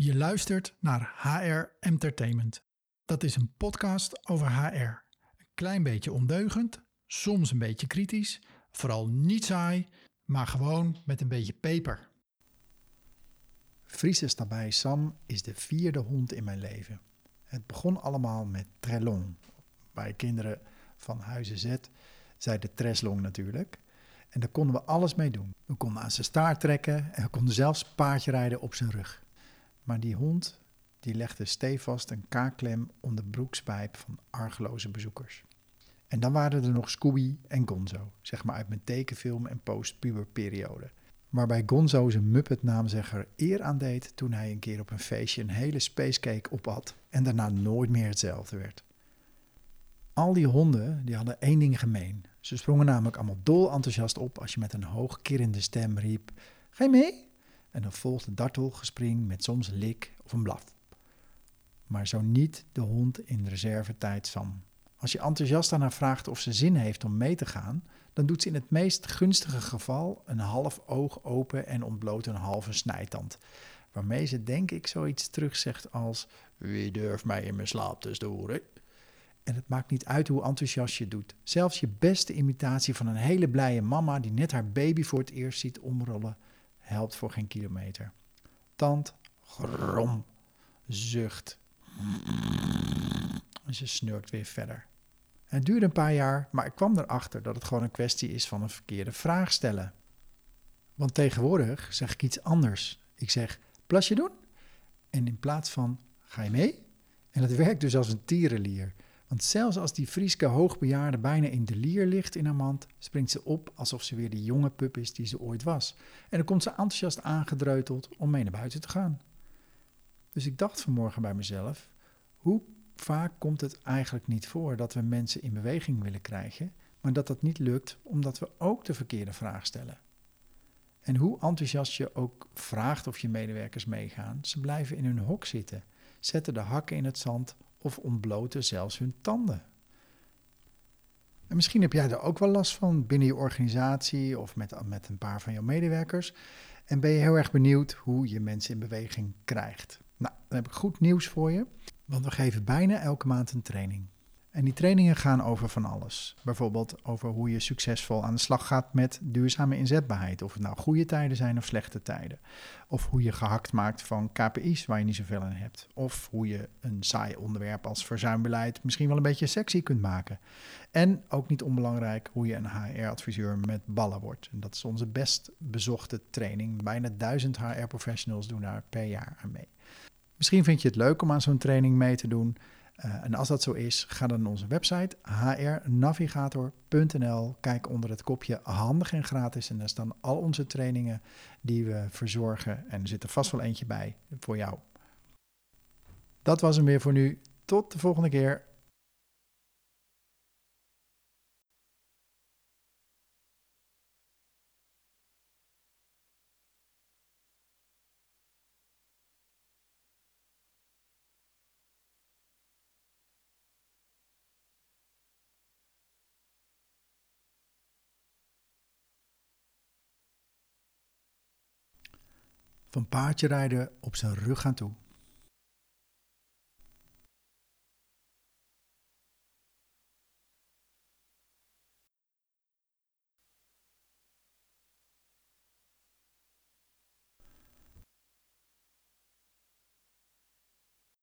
Je luistert naar HR Entertainment. Dat is een podcast over HR. Een klein beetje ondeugend, soms een beetje kritisch, vooral niet saai, maar gewoon met een beetje peper. Friese daarbij Sam is de vierde hond in mijn leven. Het begon allemaal met Trelong. Bij kinderen van Huizen Z zei de Treslong natuurlijk. En daar konden we alles mee doen. We konden aan zijn staart trekken en we konden zelfs paardje rijden op zijn rug. Maar die hond die legde stevast een kaakklem om de broekspijp van argeloze bezoekers. En dan waren er nog Scooby en Gonzo, zeg maar uit mijn tekenfilm en post-puberperiode. Waarbij Gonzo zijn Muppet-naamzegger eer aan deed toen hij een keer op een feestje een hele spacecake ophad en daarna nooit meer hetzelfde werd. Al die honden die hadden één ding gemeen. Ze sprongen namelijk allemaal dol enthousiast op als je met een hoog kirrende stem riep: Ga je mee? En dan volgde dartelgespring met soms een lik of een blaf. Maar zo niet de hond in reservetijd Sam. Als je enthousiast aan haar vraagt of ze zin heeft om mee te gaan, dan doet ze in het meest gunstige geval een half oog open en ontbloot een halve snijtand. Waarmee ze denk ik zoiets terugzegt als: Wie durft mij in mijn slaap te storen? En het maakt niet uit hoe enthousiast je doet. Zelfs je beste imitatie van een hele blije mama die net haar baby voor het eerst ziet omrollen, helpt voor geen kilometer. Tand, grom, zucht. Ze snurkt weer verder. Het duurde een paar jaar, maar ik kwam erachter dat het gewoon een kwestie is van een verkeerde vraag stellen. Want tegenwoordig zeg ik iets anders. Ik zeg, plasje doen? En in plaats van, ga je mee? En het werkt dus als een tierenlier. Want zelfs als die Frieske hoogbejaarde bijna in de lier ligt in haar mand, springt ze op alsof ze weer de jonge pup is die ze ooit was. En dan komt ze enthousiast aangedreuteld om mee naar buiten te gaan. Dus ik dacht vanmorgen bij mezelf, hoe vaak komt het eigenlijk niet voor dat we mensen in beweging willen krijgen, maar dat dat niet lukt omdat we ook de verkeerde vraag stellen? En hoe enthousiast je ook vraagt of je medewerkers meegaan, ze blijven in hun hok zitten, zetten de hakken in het zand of ontbloten zelfs hun tanden. En misschien heb jij er ook wel last van binnen je organisatie of met, met een paar van jouw medewerkers. En ben je heel erg benieuwd hoe je mensen in beweging krijgt. Nou, dan heb ik goed nieuws voor je, want we geven bijna elke maand een training. En die trainingen gaan over van alles. Bijvoorbeeld over hoe je succesvol aan de slag gaat met duurzame inzetbaarheid. Of het nou goede tijden zijn of slechte tijden. Of hoe je gehakt maakt van KPI's waar je niet zoveel aan hebt. Of hoe je een saai onderwerp als verzuimbeleid misschien wel een beetje sexy kunt maken. En ook niet onbelangrijk hoe je een HR-adviseur met ballen wordt. En dat is onze best bezochte training. Bijna duizend HR-professionals doen daar per jaar aan mee. Misschien vind je het leuk om aan zo'n training mee te doen. Uh, en als dat zo is, ga dan naar onze website hrnavigator.nl. Kijk onder het kopje handig en gratis en daar staan al onze trainingen die we verzorgen. En er zit er vast wel eentje bij voor jou. Dat was hem weer voor nu. Tot de volgende keer. Van paardje rijden op zijn rug gaan toe.